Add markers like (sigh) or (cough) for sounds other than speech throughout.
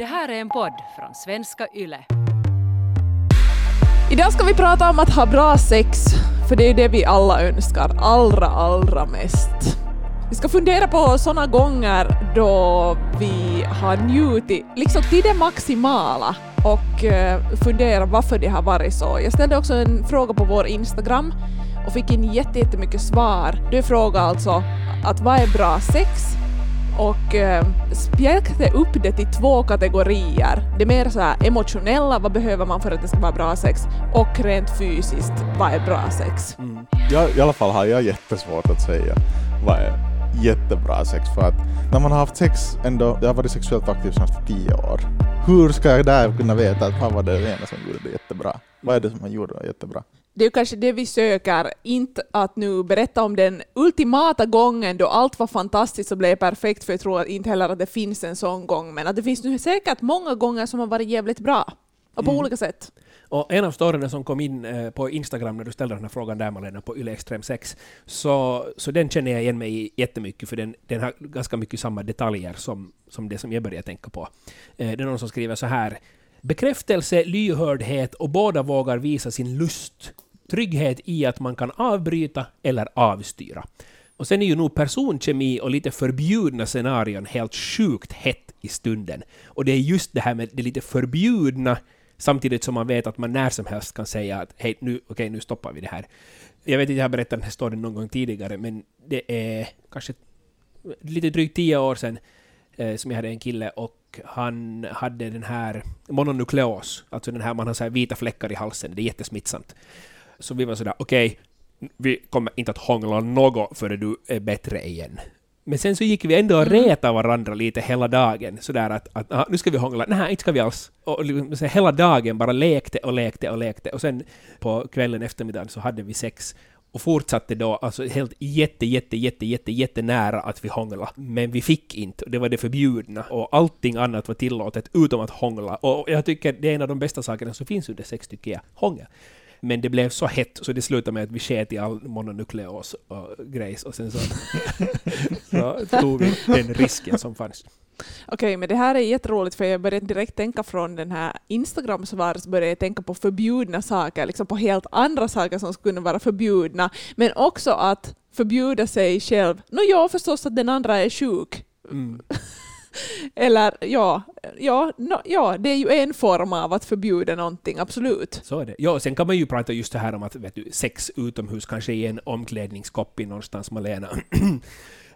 Det här är en podd från svenska YLE. Idag ska vi prata om att ha bra sex, för det är det vi alla önskar allra, allra mest. Vi ska fundera på sådana gånger då vi har njutit liksom till det maximala och eh, fundera varför det har varit så. Jag ställde också en fråga på vår Instagram och fick in jättemycket svar. Du frågade alltså att vad är bra sex? Och eh, spjälkte upp det till två kategorier. Det mer så här emotionella, vad behöver man för att det ska vara bra sex? Och rent fysiskt, vad är bra sex? Mm. Jag, I alla fall har jag jättesvårt att säga vad är jättebra sex för att när man har haft sex ändå, jag har varit sexuellt aktiv snart i tio år. Hur ska jag där kunna veta att vad var det ena som gjorde det jättebra? Vad är det som man gjorde jättebra? Det är kanske det vi söker, inte att nu berätta om den ultimata gången då allt var fantastiskt och blev perfekt, för jag tror inte heller att det finns en sån gång, men att det finns nu säkert många gånger som har varit jävligt bra. Och på Mm. olika sätt. Och en av storyna som kom in eh, på Instagram när du ställde den här frågan där Malena, på Yle Extrem 6, så, så den känner jag igen mig i jättemycket, för den, den har ganska mycket samma detaljer som, som det som jag börjar tänka på. Eh, det är någon som skriver så här. Bekräftelse, lyhördhet och båda vågar visa sin lust. Trygghet i att man kan avbryta eller avstyra. Och sen är ju nog personkemi och lite förbjudna scenarion helt sjukt hett i stunden. Och det är just det här med det lite förbjudna samtidigt som man vet att man när som helst kan säga att hej, nu, okej, nu stoppar vi det här. Jag vet inte, jag har berättat den här storyn någon gång tidigare, men det är kanske lite drygt tio år sedan eh, som jag hade en kille och han hade den här mononukleos, alltså den här man har så här vita fläckar i halsen, det är jättesmittsamt. Så vi var sådär, okej, vi kommer inte att hångla något före du är bättre igen. Men sen så gick vi ändå och retade varandra lite hela dagen, sådär att, att aha, nu ska vi hångla, nej, inte ska vi alls. Och liksom, så hela dagen bara lekte och lekte och lekte. Och sen på kvällen, eftermiddagen, så hade vi sex och fortsatte då alltså helt jätte, jätte, jätte, jätte, jätte nära att vi hångla. Men vi fick inte, och det var det förbjudna. Och allting annat var tillåtet utom att hångla. Och jag tycker det är en av de bästa sakerna som finns under sex, tycker jag. Hångel. Men det blev så hett så det slutade med att vi sket i all mononukleos och grejs och sen så, (laughs) så tog vi den risken som fanns. Okej, men det här är jätteroligt för jag började direkt tänka från den här Instagram-svaret så började jag tänka på förbjudna saker, liksom på helt andra saker som skulle kunna vara förbjudna, men också att förbjuda sig själv. Nå ja, förstås att den andra är sjuk. Mm. Eller ja, ja, no, ja, det är ju en form av att förbjuda någonting, absolut. Så är det. Ja, sen kan man ju prata just det här om att vet du, sex utomhus kanske i en omklädningskopp i någonstans, Malena. (clears throat)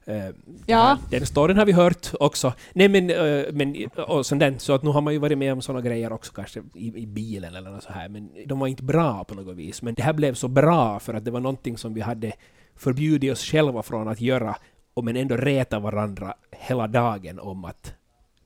Eh, Ja. Den storyn har vi hört också. Nej men, eh, men och sån den, så att nu har man ju varit med om såna grejer också kanske i, i bilen eller något så här, men de var inte bra på något vis. Men det här blev så bra för att det var någonting som vi hade förbjudit oss själva från att göra, och men ändå reta varandra hela dagen om att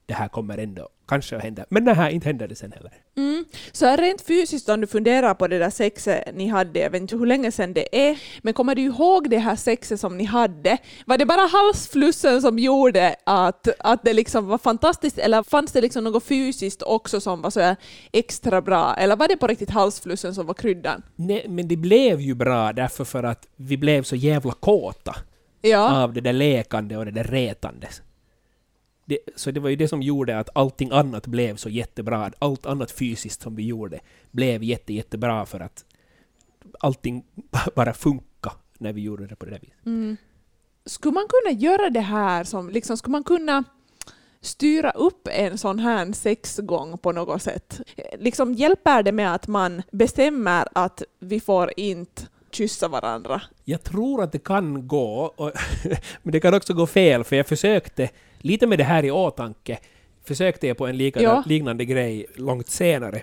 det här kommer ändå kanske att hända. Men det här inte hände det sen heller. Mm. Så här rent fysiskt om du funderar på det där sexet ni hade, jag vet inte hur länge sedan det är, men kommer du ihåg det här sexet som ni hade? Var det bara halsflussen som gjorde att, att det liksom var fantastiskt, eller fanns det liksom något fysiskt också som var så extra bra, eller var det på riktigt halsflussen som var kryddan? Nej, men det blev ju bra därför för att vi blev så jävla kåta Ja. av det där lekande och det där retandet. Det, så det var ju det som gjorde att allting annat blev så jättebra. Allt annat fysiskt som vi gjorde blev jätte, jättebra för att allting (laughs) bara funka när vi gjorde det på det där viset. Mm. Skulle man kunna göra det här som, liksom, skulle man kunna styra upp en sån här sexgång på något sätt? Liksom hjälper det med att man bestämmer att vi får inte kyssa varandra? Jag tror att det kan gå, och (laughs) men det kan också gå fel, för jag försökte, lite med det här i åtanke, försökte jag på en lika, Ja. liknande grej långt senare.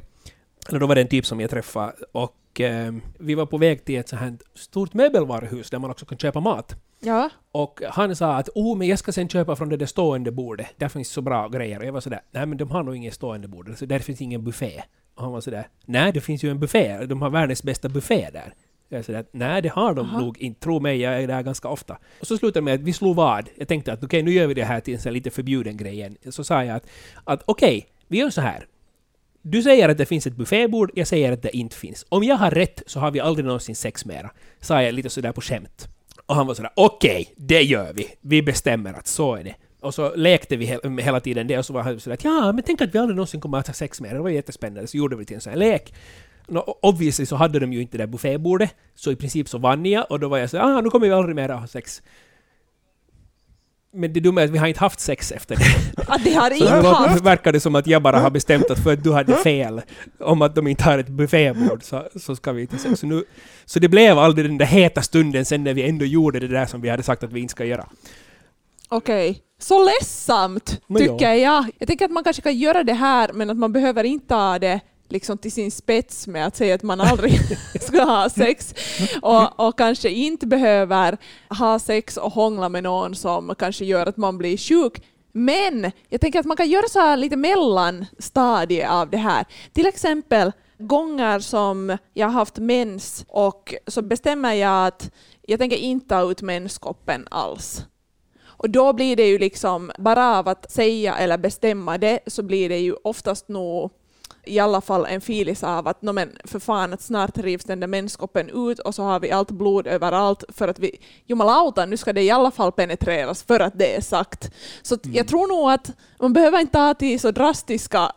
Eller då var det en typ som jag träffade och eh, vi var på väg till ett så här stort möbelvaruhus där man också kan köpa mat. Ja. Och han sa att oh, men jag ska sen köpa från det där stående bordet. Där finns så bra grejer. Och jag var sådär, nej men de har nog inget stående bord. Så där finns ingen buffé. Och han var sådär, nej det finns ju en buffé. De har världens bästa buffé där. Jag är sådär, nej det har de Aha. nog inte. Tro mig, jag är där ganska ofta. Och så slutade det med att vi slog vad. Jag tänkte att okej, nu gör vi det här till en sån lite förbjuden grej igen. Så sa jag att, att okej, vi gör så här. Du säger att det finns ett buffébord, jag säger att det inte finns. Om jag har rätt så har vi aldrig någonsin sex mera. Sa jag lite sådär på skämt. Och han var sådär, okej, det gör vi. Vi bestämmer att så är det. Och så lekte vi he- hela tiden det och så var han sådär att ja, men tänk att vi aldrig någonsin kommer att ha sex mer. Det var jättespännande. Så gjorde vi till en sån här lek. No, obviously så hade de ju inte det buffébordet, så i princip så vann jag och då var jag så ah, nu kommer vi aldrig mer ha sex. Men det dumma är att vi har inte haft sex efter det. (laughs) Att de har inte haft... verkar det som att jag bara har bestämt att för att du hade fel om att de inte har ett buffébord så, så ska vi inte se. Så, nu, så det blev aldrig den där heta stunden sen när vi ändå gjorde det där som vi hade sagt att vi inte ska göra. Okej. Så ledsamt, Men ja. tycker jag. Jag tänker att man kanske kan göra det här, men att man behöver inte ta det liksom till sin spets med att säga att man aldrig (laughs) ska ha sex. Och, och kanske inte behöver ha sex och hångla med någon som kanske gör att man blir sjuk. Men jag tänker att man kan göra så här lite mellanstadie av det här. Till exempel gånger som jag har haft mens och så bestämmer jag att jag tänker inte ta ut menskoppen alls. Och då blir det ju liksom, bara av att säga eller bestämma det, så blir det ju oftast nog i alla fall en filis av att no, men för fan att snart rivs den där menskoppen ut och så har vi allt blod överallt för att vi, jumalauta, nu ska det i alla fall penetreras för att det är sagt. Så att jag tror nog att man behöver inte ta till så drastiska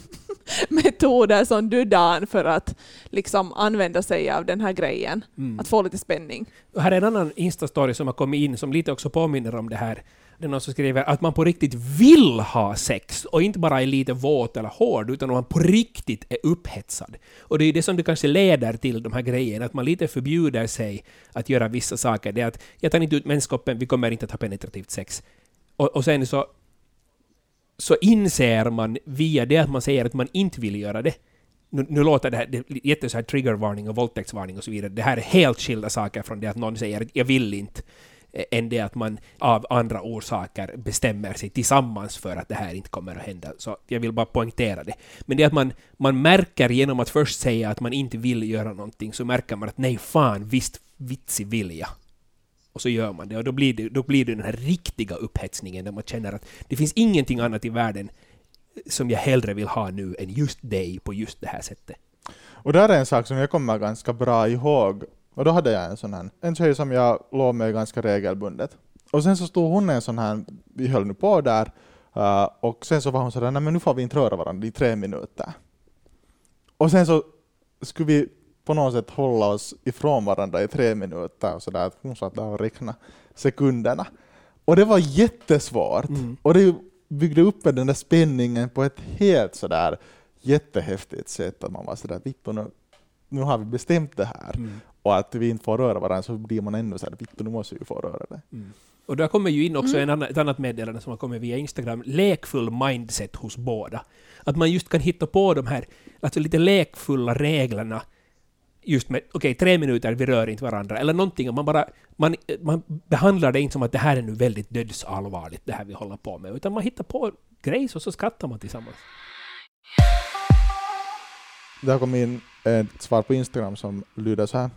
(laughs) metoder som du Dan för att liksom använda sig av den här grejen, att få lite spänning. Och här är en annan Insta-story som har kommit in som lite också påminner om det här. Det är någon som skriver att man på riktigt vill ha sex och inte bara är lite våt eller hård utan man på riktigt är upphetsad. Och det är det som det kanske leder till de här grejerna, att man lite förbjuder sig att göra vissa saker. Det är att jag tar inte ut menskoppen, vi kommer inte att ha penetrativt sex. Och, och sen så, så inser man via det att man säger att man inte vill göra det, nu, nu låter det här, det är jätte så här triggervarning och våldtäktsvarning och så vidare. Det här är helt skilda saker från det att någon säger att jag vill inte, Eh, än det att man av andra orsaker bestämmer sig tillsammans för att det här inte kommer att hända. Så jag vill bara poängtera det. Men det är att man, man märker genom att först säga att man inte vill göra någonting, så märker man att nej fan, visst vitsig vilja. Och så gör man det, och då blir det, då blir det den här riktiga upphetsningen där man känner att det finns ingenting annat i världen eh, som jag hellre vill ha nu än just dig på just det här sättet. Och där är en sak som jag kommer ganska bra ihåg. Och då hade jag en sån här, en tjej som jag låg med ganska regelbundet. Och sen så stod hon en sån här, vi höll nu på där, uh, och sen så var hon sådär, nej men nu får vi inte röra varandra i tre minuter. Och sen så skulle vi på något sätt hålla oss ifrån varandra i tre minuter och sådär, hon satt där och räknade sekunderna. Och det var jättesvårt. Mm. Och det byggde upp den där spänningen på ett helt sådär jättehäftigt sätt. Att man var sådär, Vittu, nu, nu har vi bestämt det här. Mm. Och att vi inte får röra varandra så blir man ännu såhär, Vittu, nu måste vi få röra det. Och där kommer ju in också en annan, ett annat meddelande som har kommit via Instagram, lekfull mindset hos båda. Att man just kan hitta på de här alltså lite lekfulla reglerna just med, okej, tre minuter, vi rör inte varandra, eller någonting, och man bara, man, man behandlar det inte som att det här är nu väldigt dödsallvarligt, det här vi håller på med, utan man hittar på grejs och så skrattar man tillsammans. Det har kommit in ett svar på Instagram som lyder så här.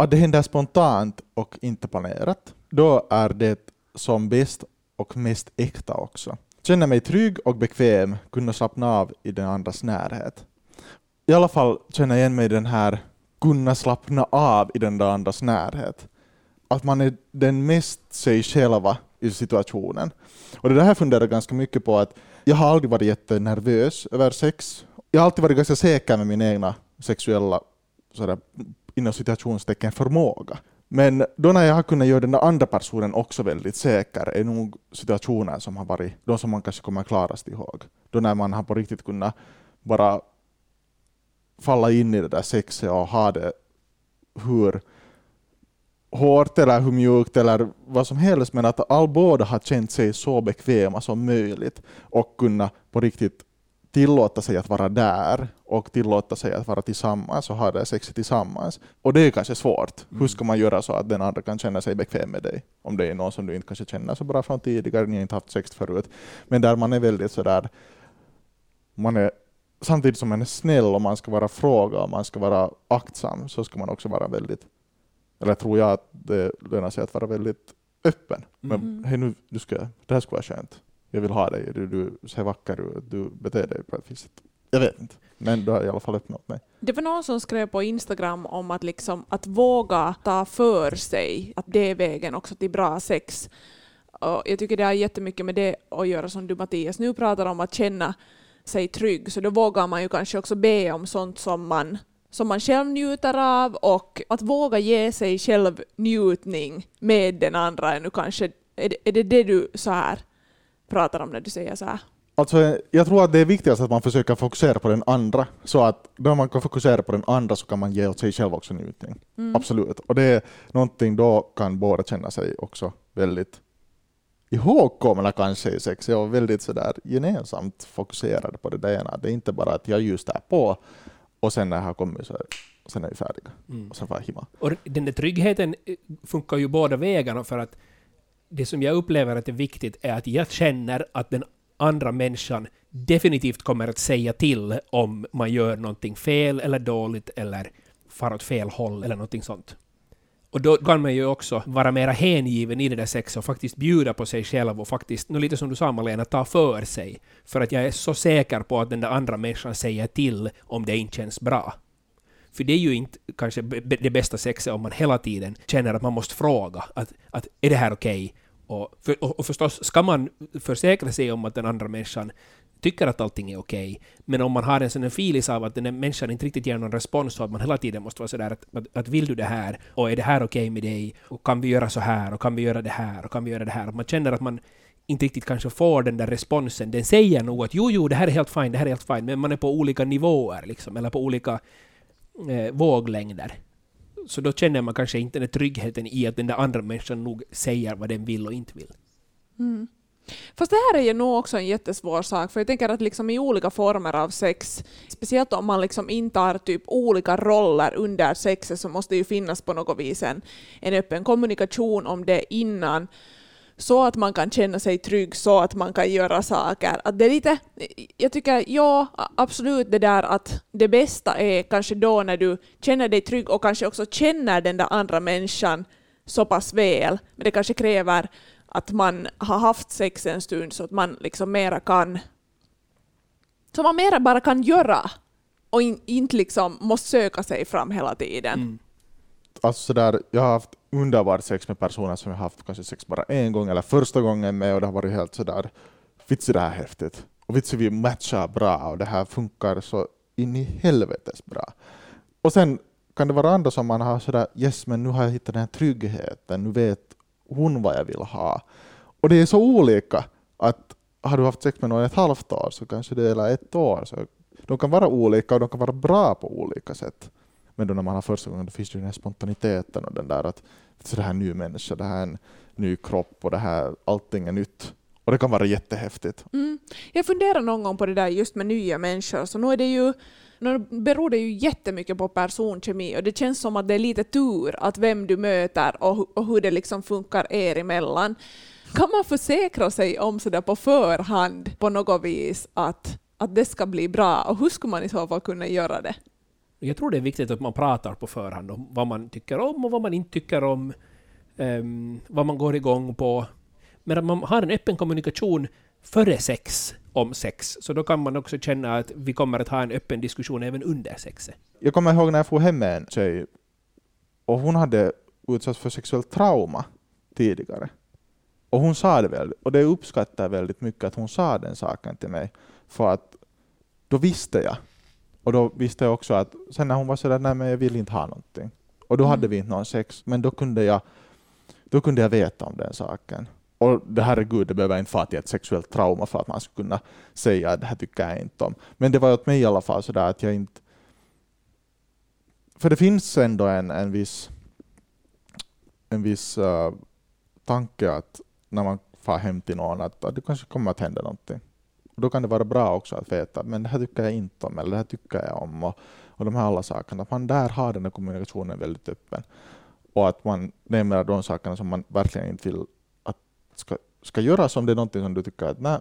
Att det händer spontant och inte planerat, då är det som bäst och mest äkta också. Känner mig trygg och bekväm, kunna slappna av i den andras närhet. I alla fall känner jag igen mig i den här kunna slappna av i den där andras närhet. Att man är den mest sig själva i situationen. Och det där har jag funderat ganska mycket på att jag har aldrig varit jättenervös över sex. Jag har alltid varit ganska säker med mina egna sexuella sådär, inom situationstecken förmåga. Men då när jag har kunnat göra den andra personen också väldigt säker är nog situationer som har varit de som man kanske kommer klarast ihåg. Då när man har på riktigt kunnat bara falla in i det där sexet och ha det hur hårt eller hur mjukt eller vad som helst, men att all båda har känt sig så bekväma som möjligt och kunna på riktigt tillåta sig att vara där och tillåta sig att vara tillsammans och ha det sexet tillsammans. Och det är kanske svårt. Hur ska man göra så att den andra kan känna sig bekväm med dig? Om det är någon som du inte kanske känner så bra från tidigare, ni har inte haft sex förut. Men där man är väldigt sådär, man är samtidigt som man är snäll och man ska vara fråga och man ska vara aktsam så ska man också vara väldigt, eller tror jag att det lönar sig att vara väldigt öppen. Men Mm. hej nu, du ska, det här skulle vara skönt. Jag vill ha dig, du, du ser vacker ut, du beter dig på ett visst sätt. Jag vet inte, men du har i alla fall öppnat mig. Det var någon som skrev på Instagram om att, liksom, att våga ta för sig, att det är vägen också till bra sex. Och jag tycker det har jättemycket med det att göra som du Mattias nu pratar om, att känna sig trygg. Så då vågar man ju kanske också be om sånt som man, som man själv njuter av och att våga ge sig själv njutning med den andra är nu kanske, är det är det, det du så här pratar om när du säger så här? Alltså, jag tror att det är viktigast att man försöker fokusera på den andra, så att när man kan fokusera på den andra så kan man ge åt sig själv också njutning. Mm. Absolut. Och det är någonting då kan båda känna sig också väldigt ihågkomna kanske i sex. Jag var väldigt sådär gemensamt fokuserade på det där ena. Det är inte bara att jag just är på och sen när jag har kommit så är, sen är vi färdiga. Mm. Och sen får jag himma. Och den där tryggheten eh, funkar ju båda vägarna för att det som jag upplever att är viktigt är att jag känner att den andra människan definitivt kommer att säga till om man gör någonting fel eller dåligt eller far åt fel håll eller någonting sånt. Och då kan man ju också vara mera hängiven i det där sexet och faktiskt bjuda på sig själv och faktiskt, nu lite som du sa Malena, ta för sig. För att jag är så säker på att den där andra människan säger till om det inte känns bra. För det är ju inte kanske det bästa sexet om man hela tiden känner att man måste fråga att, att är det här okej? Och, för, och, och förstås, ska man försäkra sig om att den andra människan tycker att allting är okej, men om man har en sån här filis av att den här människan inte riktigt ger någon respons så att man hela tiden måste vara sådär att, att, att vill du det här? Och är det här okej med dig? Och kan vi göra så här? Och kan vi göra det här? Och kan vi göra det här? Att man känner att man inte riktigt kanske får den där responsen. Den säger nog att jo, jo, det här är helt fine, det här är helt fine, men man är på olika nivåer liksom, eller på olika eh, våglängder. Så då känner man kanske inte den tryggheten i att den där andra människan nog säger vad den vill och inte vill. Mm. Fast det här är ju nog också en jättesvår sak, för jag tänker att liksom i olika former av sex, speciellt om man liksom intar typ olika roller under sexet, så måste det ju finnas på något vis en, en öppen kommunikation om det innan, så att man kan känna sig trygg, så att man kan göra saker. Att det är lite, jag tycker, ja, absolut det där att det bästa är kanske då när du känner dig trygg och kanske också känner den där andra människan så pass väl, men det kanske kräver att man har haft sex en stund så att man liksom mera kan så man mera bara kan göra och in, inte liksom måste söka sig fram hela tiden. Mm. Alltså sådär, jag har haft underbart sex med personer som jag har haft kanske sex bara en gång eller första gången med och det har varit helt sådär, vitsi det här är häftigt. Och vitsi vi matchar bra och det här funkar så in i helvetes bra. Och sen kan det vara andra som man har sådär, yes men nu har jag hittat den här tryggheten, nu vet hon vad jag vill ha. Och det är så olika att har du haft sex med någon ett halvt år så kanske det är ett år. Så de kan vara olika och de kan vara bra på olika sätt. Men då när man har första gången då finns det ju den här spontaniteten och den där att så det här är en ny människa, det här är en ny kropp och det här, allting är nytt. Och det kan vara jättehäftigt. Mm. Jag funderar någon gång på det där just med nya människor, så nu är det ju nu beror det ju jättemycket på personkemi och det känns som att det är lite tur att vem du möter och, och hur det liksom funkar er emellan. Kan man försäkra sig om sådär på förhand på något vis att, att det ska bli bra och hur skulle man i så fall kunna göra det? Jag tror det är viktigt att man pratar på förhand om vad man tycker om och vad man inte tycker om, um, vad man går igång på. Men att man har en öppen kommunikation före sex om sex, så då kan man också känna att vi kommer att ha en öppen diskussion även under sexet. Jag kommer ihåg när jag får hem med en tjej och hon hade utsatts för sexuellt trauma tidigare. Och hon sa det väl, och det uppskattar jag väldigt mycket att hon sa den saken till mig. För att då visste jag. Och då visste jag också att sen när hon var sådär, nej men jag vill inte ha någonting. Och då Mm. hade vi inte någon sex, men då kunde jag, då kunde jag veta om den saken. Och det herregud, det behöver inte vara till ett sexuellt trauma för att man skulle kunna säga att det här tycker jag inte om. Men det var åt mig i alla fall sådär att jag inte för det finns ändå en, en viss, en viss uh, tanke att när man far hem till någon att, att det kanske kommer att hända någonting. Och då kan det vara bra också att veta men det här tycker jag inte om eller det här tycker jag om och, och de här alla sakerna. Att man där har den här kommunikationen väldigt öppen. Och att man nämner de sakerna som man verkligen inte vill att ska, ska göras om det är någonting som du tycker att nej,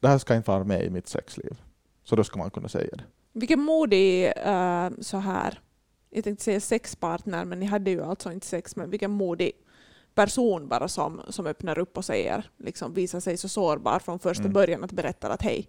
det här ska inte vara med i mitt sexliv. Så då ska man kunna säga det. Vilken modig eh, så här, jag tänkte säga sexpartner, men ni hade ju alltså inte sex, men vilken modig person bara som, som öppnar upp och säger, liksom visar sig så sårbar från första Mm. början att berätta att hej,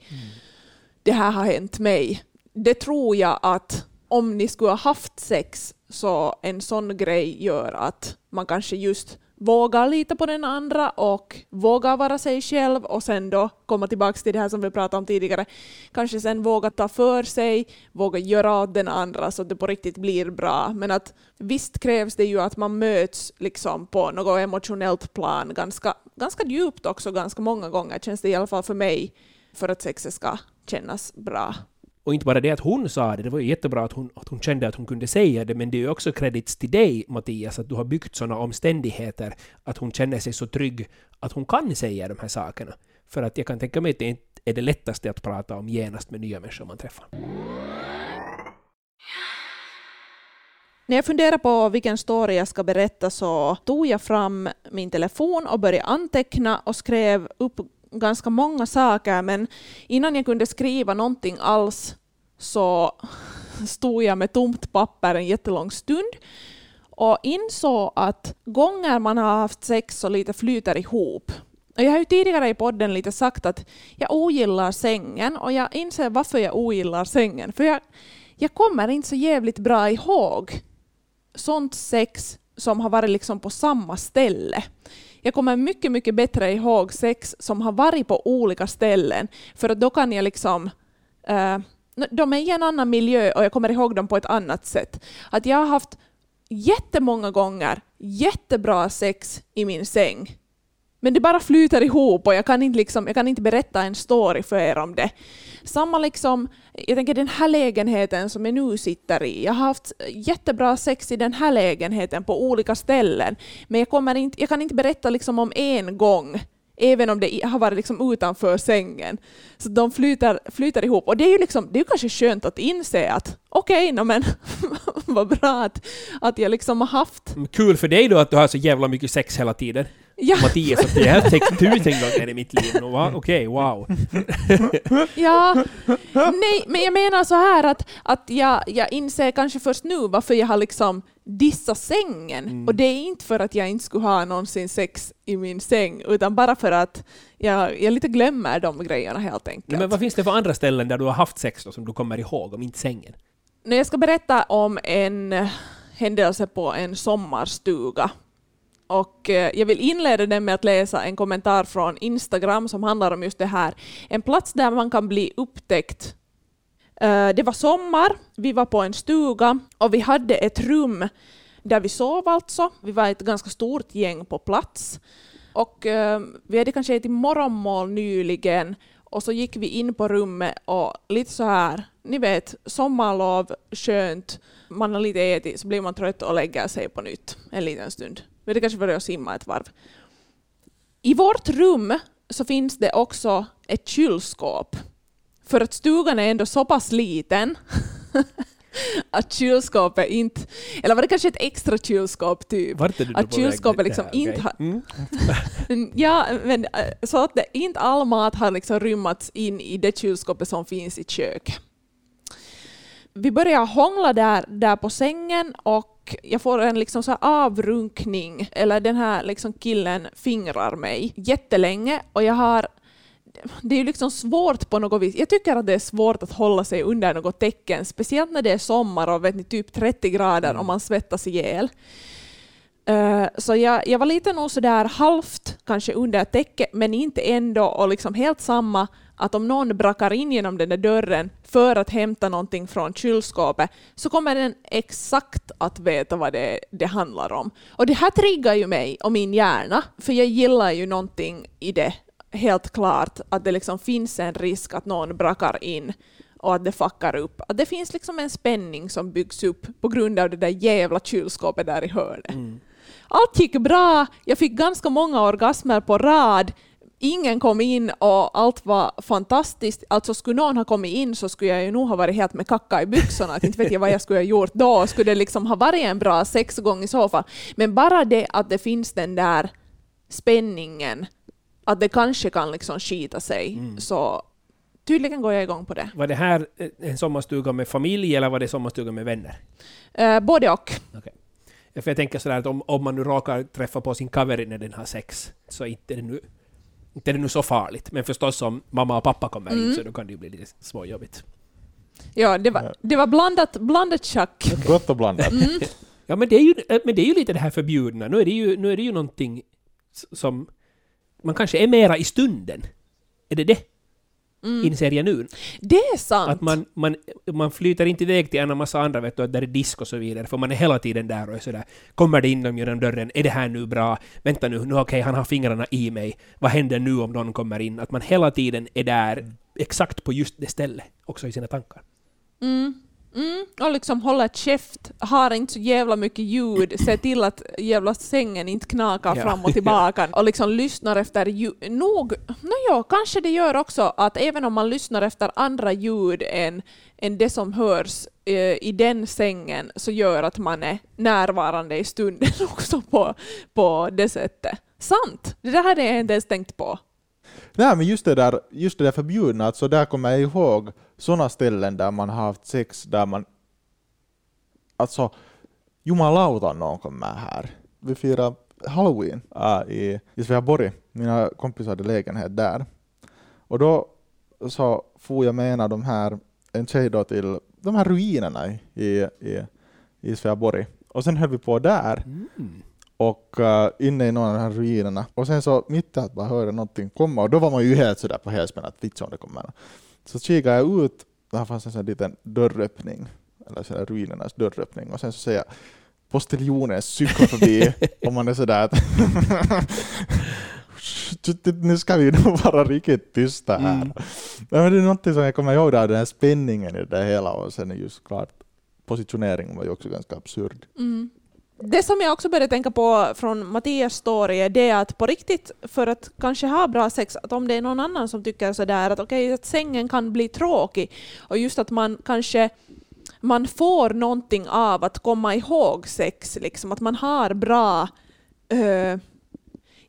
det här har hänt mig. Det tror jag att om ni skulle ha haft sex så en sån grej gör att man kanske just vågar lita på den andra och vågar vara sig själv och sen då komma tillbaka till det här som vi pratade om tidigare, kanske sen våga ta för sig, våga göra åt den andra så att det på riktigt blir bra. Men att visst krävs det ju att man möts liksom på något emotionellt plan ganska, ganska djupt också, ganska många gånger känns det i alla fall för mig, för att sexet ska kännas bra. Och inte bara det att hon sa det, det var ju jättebra att hon, att hon kände att hon kunde säga det, men det är ju också kredits till dig, Mattias, att du har byggt sådana omständigheter att hon känner sig så trygg att hon kan säga de här sakerna. För att jag kan tänka mig att det inte är det lättaste att prata om genast med nya människor man träffar. När jag funderade på vilken story jag ska berätta så tog jag fram min telefon och började anteckna och skrev upp ganska många saker men innan jag kunde skriva någonting alls så (laughs) stod jag med tomt papper en jättelång stund och insåg att gånger man har haft sex så lite flyter ihop. Och jag har ju tidigare i podden lite sagt att jag ogillar sängen och jag inser varför jag ogillar sängen. För jag, jag kommer inte så jävligt bra ihåg sånt sex som har varit liksom på samma ställe. Jag kommer mycket, mycket bättre ihåg sex som har varit på olika ställen, för då kan jag liksom eh, de är i en annan miljö och jag kommer ihåg dem på ett annat sätt. Att jag har haft jättemånga gånger jättebra sex i min säng. Men det bara flyter ihop och jag kan inte, liksom, jag kan inte berätta en story för er om det. Samma liksom, jag tänker den här lägenheten som jag nu sitter i. Jag har haft jättebra sex i den här lägenheten på olika ställen. Men jag, kommer inte, jag kan inte berätta liksom om en gång även om det har varit liksom utanför sängen. Så de flyter, flyter ihop. Och det är ju liksom, det är kanske skönt att inse att okej, okay, men (laughs) vad bra att, att jag liksom har haft... Kul för dig då att du har så jävla mycket sex hela tiden. Ja. Mattias, att jag har sex tusen i mitt liv. (laughs) Okej, okay, wow. ja, nej, men jag menar så här att, att jag, jag inser kanske först nu varför jag har liksom dissa sängen. Mm. Och det är inte för att jag inte skulle ha någonsin sex i min säng, utan bara för att jag, jag lite glömmer de grejerna helt enkelt. Men vad finns det för andra ställen där du har haft sex då, som du kommer ihåg, om inte sängen? När jag ska berätta om en händelse på en sommarstuga. Och eh, jag vill inleda den med att läsa en kommentar från Instagram som handlar om just det här. En plats där man kan bli upptäckt eh, det var sommar, vi var på en stuga och vi hade ett rum där vi sov alltså. Vi var ett ganska stort gäng på plats. Och eh, vi hade kanske ätit morgonmål nyligen och så gick vi in på rummet och lite så här, ni vet, sommarlov, skönt, man har lite ätit, så blir man trött och lägger sig på nytt en liten stund. Vi hade kanske börjat simma ett varv. I vårt rum så finns det också ett kylskåp för att stugan är ändå så pass liten (laughs) att kylskåpet inte, eller var det kanske ett extra kylskåp typ? Vart är du att kylskåpet liksom ja, inte har... Mm. ja, men äh, så att det, inte all mat har liksom rymmats in i det kylskåpet som finns i köket. Vi börjar hångla där, där på sängen och jag får en liksom så avrunkning, eller den här liksom killen fingrar mig jättelänge och jag har det är ju liksom svårt på något vis. Jag tycker att det är svårt att hålla sig under något tecken, speciellt när det är sommar och vet ni, typ 30 grader mm. och man svettas ihjäl. Uh, så jag, jag var lite nog sådär halvt kanske under täcket, men inte ändå och liksom helt samma att om någon brakar in genom den där dörren för att hämta någonting från kylskåpet så kommer den exakt att veta vad det, det handlar om. Och det här triggar ju mig och min hjärna, för jag gillar ju någonting i det helt klart att det liksom finns en risk att någon brakar in och att det fuckar upp. Att det finns liksom en spänning som byggs upp på grund av det där jävla kylskåpet där i hörnet. Mm. Allt gick bra, jag fick ganska många orgasmer på rad, ingen kom in och allt var fantastiskt. Alltså skulle någon ha kommit in så skulle jag ju nog ha varit helt med kacka i byxorna. Att inte vet jag vad jag skulle ha gjort då. Skulle det liksom ha varit en bra sexgång i så fall. Men bara det att det finns den där spänningen att det kanske kan liksom skita sig. Mm. Så tydligen går jag igång på det. Var det här en sommarstuga med familj eller var det sommarstuga med vänner? Uh, både och. Okay. För jag tänker sådär att om, om man nu råkar träffa på sin cover när den har sex, så inte är det nu, inte är det nu så farligt. Men förstås om mamma och pappa kommer mm. in så då kan det ju bli lite småjobbigt. Ja, det var, det var blandat, blandat tjack. Gott och blandat. Mm. Ja, men det, är ju, eh, men det är ju lite det här förbjudna. Nu är det ju, nu är det ju någonting som... Man kanske är mera i stunden. Är det det? Inser jag nu. Det är sant. Att man, man, man flyter inte iväg till en massa andra, vet du, att där är disk och så vidare, för man är hela tiden där och är sådär, kommer det in någon genom dörren, är det här nu bra, vänta nu, nu okej, han har fingrarna i mig, vad händer nu om någon kommer in? Att man hela tiden är där, exakt på just det stället, också i sina tankar. Mm. Mm. Och liksom hålla käft, har inte så jävla mycket ljud, se till att jävla sängen inte knakar Ja. fram och (laughs) tillbaka och liksom lyssnar efter ljud. Nog, no ja, kanske det gör också att även om man lyssnar efter andra ljud än, än det som hörs eh, i den sängen så gör att man är närvarande i stunden (laughs) också på, på det sättet. Sant! Det där hade jag inte ens tänkt på. Nej, men just det där, just det där förbjudna, alltså där kommer jag ihåg sådana ställen där man har haft sex där man... Alltså, jumalauta någon kommer här. Vi firar halloween äh, i, i Sveaborg. Mina kompisar hade lägenhet där. Och då så får jag med en av de här, en tjej då till de här ruinerna i, i, i, i Sveaborg. Och sen höll vi på där Mm och uh, inne i någon av de här ruinerna. Och sen så mitt i att bara höra någonting komma, och då var man ju helt sådär på helspänn att vitsen om det kommer. Så kikade jag ut, där fanns en sån liten dörröppning, eller sån här ruinernas dörröppning, och sen så säger jag postiljonen cyklar förbi, (laughs) och man är sådär att (laughs) nu ska vi nog vara riktigt tysta här. Mm. Men det är någonting som jag kommer ihåg där, den här spänningen i det hela, och sen är just klart positioneringen var ju också ganska absurd. Mm. Det som jag också började tänka på från Mattias story är att på riktigt, för att kanske ha bra sex, att om det är någon annan som tycker sådär att okej, att sängen kan bli tråkig och just att man kanske man får någonting av att komma ihåg sex, liksom att man har bra eh,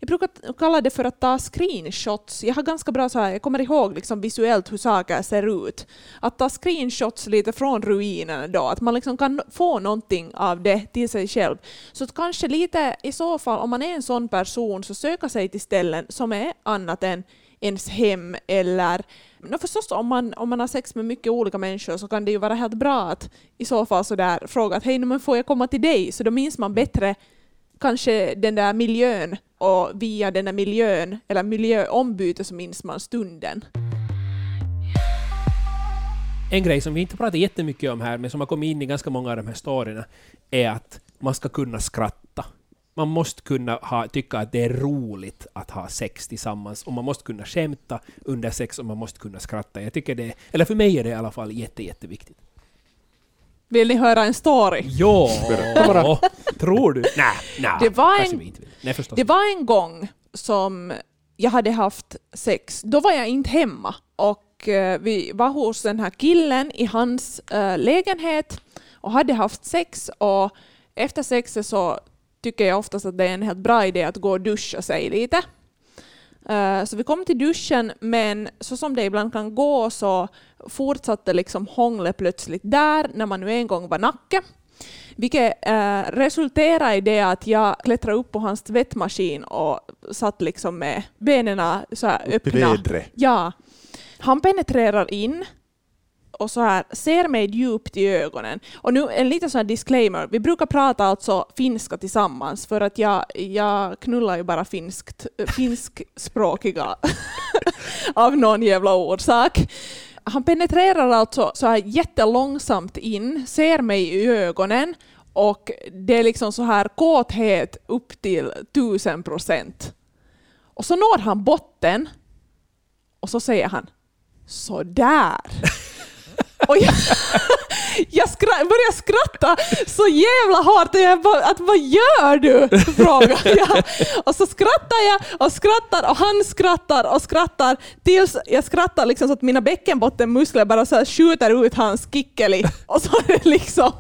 jag brukar kalla det för att ta screenshots. Jag har ganska bra så här, jag kommer ihåg liksom visuellt hur saker ser ut. Att ta screenshots lite från ruinerna då, att man liksom kan få någonting av det till sig själv. Så att kanske lite i så fall, om man är en sån person, så söka sig till ställen som är annat än ens hem eller no, förstås om man, om man har sex med mycket olika människor så kan det ju vara helt bra att i så fall så där fråga att hej, men får jag komma till dig? Så då minns man bättre kanske den där miljön och via den där miljön eller miljöombyte så minns man stunden. En grej som vi inte pratar jättemycket om här, men som har kommit in i ganska många av de här storyna, är att man ska kunna skratta. Man måste kunna ha, tycka att det är roligt att ha sex tillsammans, och man måste kunna skämta under sex, och man måste kunna skratta. Jag tycker det, eller för mig är det i alla fall jätte, jätteviktigt. Vill ni höra en story? Jo, tror du? Nej, nej, Det var en- vi inte vill. Nej, förstås. Det var en gång som jag hade haft sex. Då var jag inte hemma och eh, vi var hos den här killen i hans eh, lägenhet och hade haft sex och efter sexet så tycker jag oftast att det är en helt bra idé att gå och duscha sig lite. Eh, så vi kom till duschen, men så som det ibland kan gå så fortsatte liksom hånglet plötsligt där när man nu en gång var nacke. Vilket eh, resulterade i det att jag klättrade upp på hans tvättmaskin och satt liksom med benen så här Upp öppna. vädret. Ja. Han penetrerar in och så här ser mig djupt i ögonen. Och nu en liten sån disclaimer. Vi brukar prata alltså finska tillsammans för att jag, jag knullar ju bara finskt, finskspråkiga (laughs) av någon jävla orsak. Han penetrerar alltså så här jättelångsamt in, ser mig i ögonen och det är liksom så här kåthet upp till tusen procent. Och så når han botten och så säger han sådär. (laughs) Och jag, jag skra, börjar skratta så jävla hårt och jag bara, att vad gör du? Frågar jag. Och så skrattar jag och skrattar och han skrattar och skrattar tills jag skrattar liksom så att mina bäckenbottenmuskler bara så här skjuter ut hans kickeli. Och så liksom,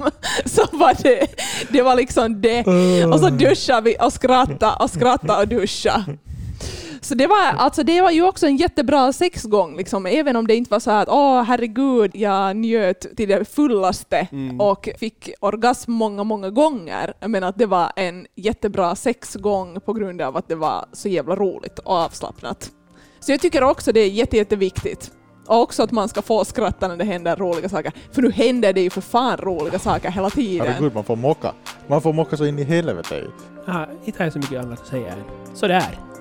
så var det, det var liksom det. Och så duschar vi och skrattar och skrattar och duschar. Så det var, alltså det var ju också en jättebra sexgång, liksom, även om det inte var så här att åh herregud, jag njöt till det fullaste och fick orgasm många, många gånger. Men att det var en jättebra sexgång på grund av att det var så jävla roligt och avslappnat. Så jag tycker också det är jätte, jätteviktigt. Och också att man ska få skratta när det händer roliga saker. För nu händer det ju för fan roliga saker hela tiden. Herregud, man får mocka. Man får mocka så in i helvete. Ja, inte har jag så mycket annat att säga än sådär.